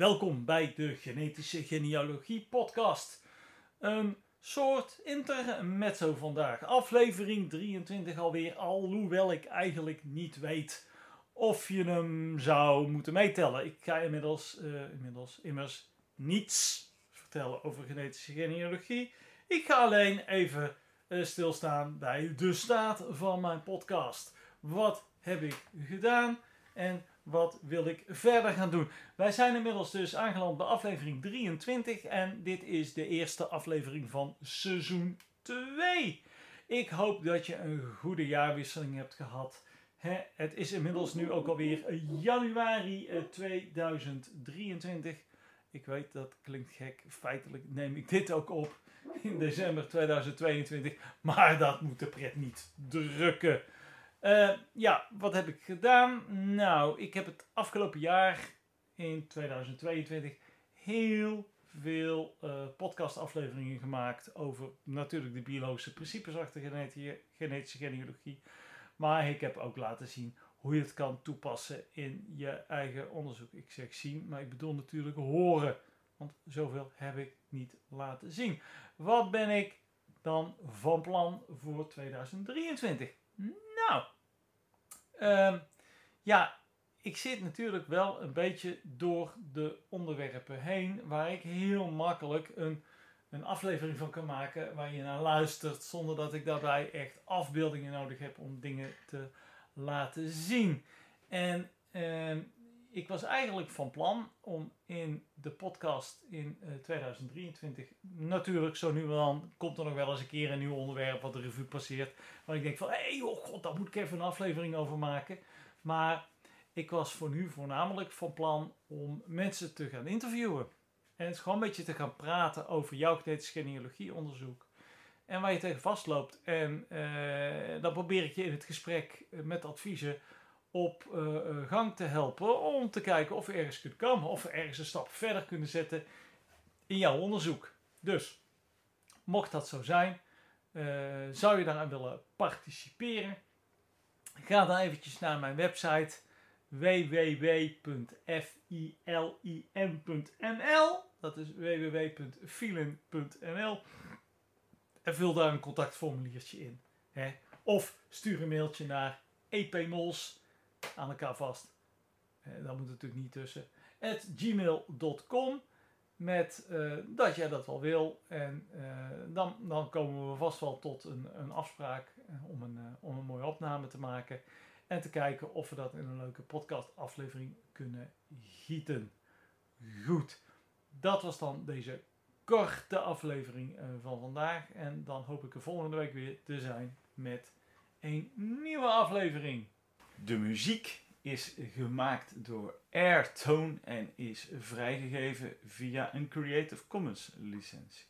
Welkom bij de Genetische Genealogie Podcast. Een soort intermezzo vandaag. Aflevering 23 alweer, alhoewel ik eigenlijk niet weet of je hem zou moeten meetellen. Ik ga inmiddels, uh, inmiddels immers niets vertellen over genetische genealogie. Ik ga alleen even uh, stilstaan bij de staat van mijn podcast. Wat heb ik gedaan en wat wil ik verder gaan doen? Wij zijn inmiddels dus aangeland bij aflevering 23 en dit is de eerste aflevering van seizoen 2. Ik hoop dat je een goede jaarwisseling hebt gehad. het is inmiddels nu ook alweer januari 2023. Ik weet dat klinkt gek. Feitelijk neem ik dit ook op in december 2022. Maar dat moet de pret niet drukken. Uh, ja, wat heb ik gedaan? Nou, ik heb het afgelopen jaar in 2022 heel veel uh, podcastafleveringen gemaakt over natuurlijk de biologische principes achter genetische genealogie. Maar ik heb ook laten zien hoe je het kan toepassen in je eigen onderzoek. Ik zeg zien, maar ik bedoel natuurlijk horen. Want zoveel heb ik niet laten zien. Wat ben ik dan van plan voor 2023? Nou, um, ja, ik zit natuurlijk wel een beetje door de onderwerpen heen, waar ik heel makkelijk een, een aflevering van kan maken waar je naar luistert, zonder dat ik daarbij echt afbeeldingen nodig heb om dingen te laten zien. En uh, ik was eigenlijk van plan om in de podcast in uh, eh, 2023, natuurlijk zo nu en dan komt er nog wel eens een keer een nieuw onderwerp wat de revue passeert. Waar ik denk van, hé hey, oh god, daar moet ik even een aflevering over maken. Maar ik was voor nu voornamelijk van plan om mensen te gaan interviewen. En het gewoon een beetje te gaan praten over jouw genetische genealogieonderzoek. En waar je tegen vastloopt. En uh, dan probeer ik je in het gesprek met adviezen op uh, gang te helpen om te kijken of we ergens kunnen komen, of we ergens een stap verder kunnen zetten in jouw onderzoek. Dus, mocht dat zo zijn, uh, zou je daaraan willen participeren, ga dan eventjes naar mijn website www.filin.nl dat is www.filin.nl en vul daar een contactformuliertje in. Hè? Of stuur een mailtje naar epmols aan elkaar vast. Uh, dat moet natuurlijk niet tussen. At gmail.com met uh, dat jij dat wel wil. En uh, dan, dan komen we vast wel tot een, een afspraak om, een, om een mooie opname te maken. En te kijken of we dat in een leuke podcast aflevering kunnen gieten. Goed, dat was dan deze korte aflevering van vandaag. En dan hoop ik er volgende week weer te zijn met een nieuwe aflevering. De muziek is gemaakt door Airtone en is vrijgegeven via een Creative Commons licentie.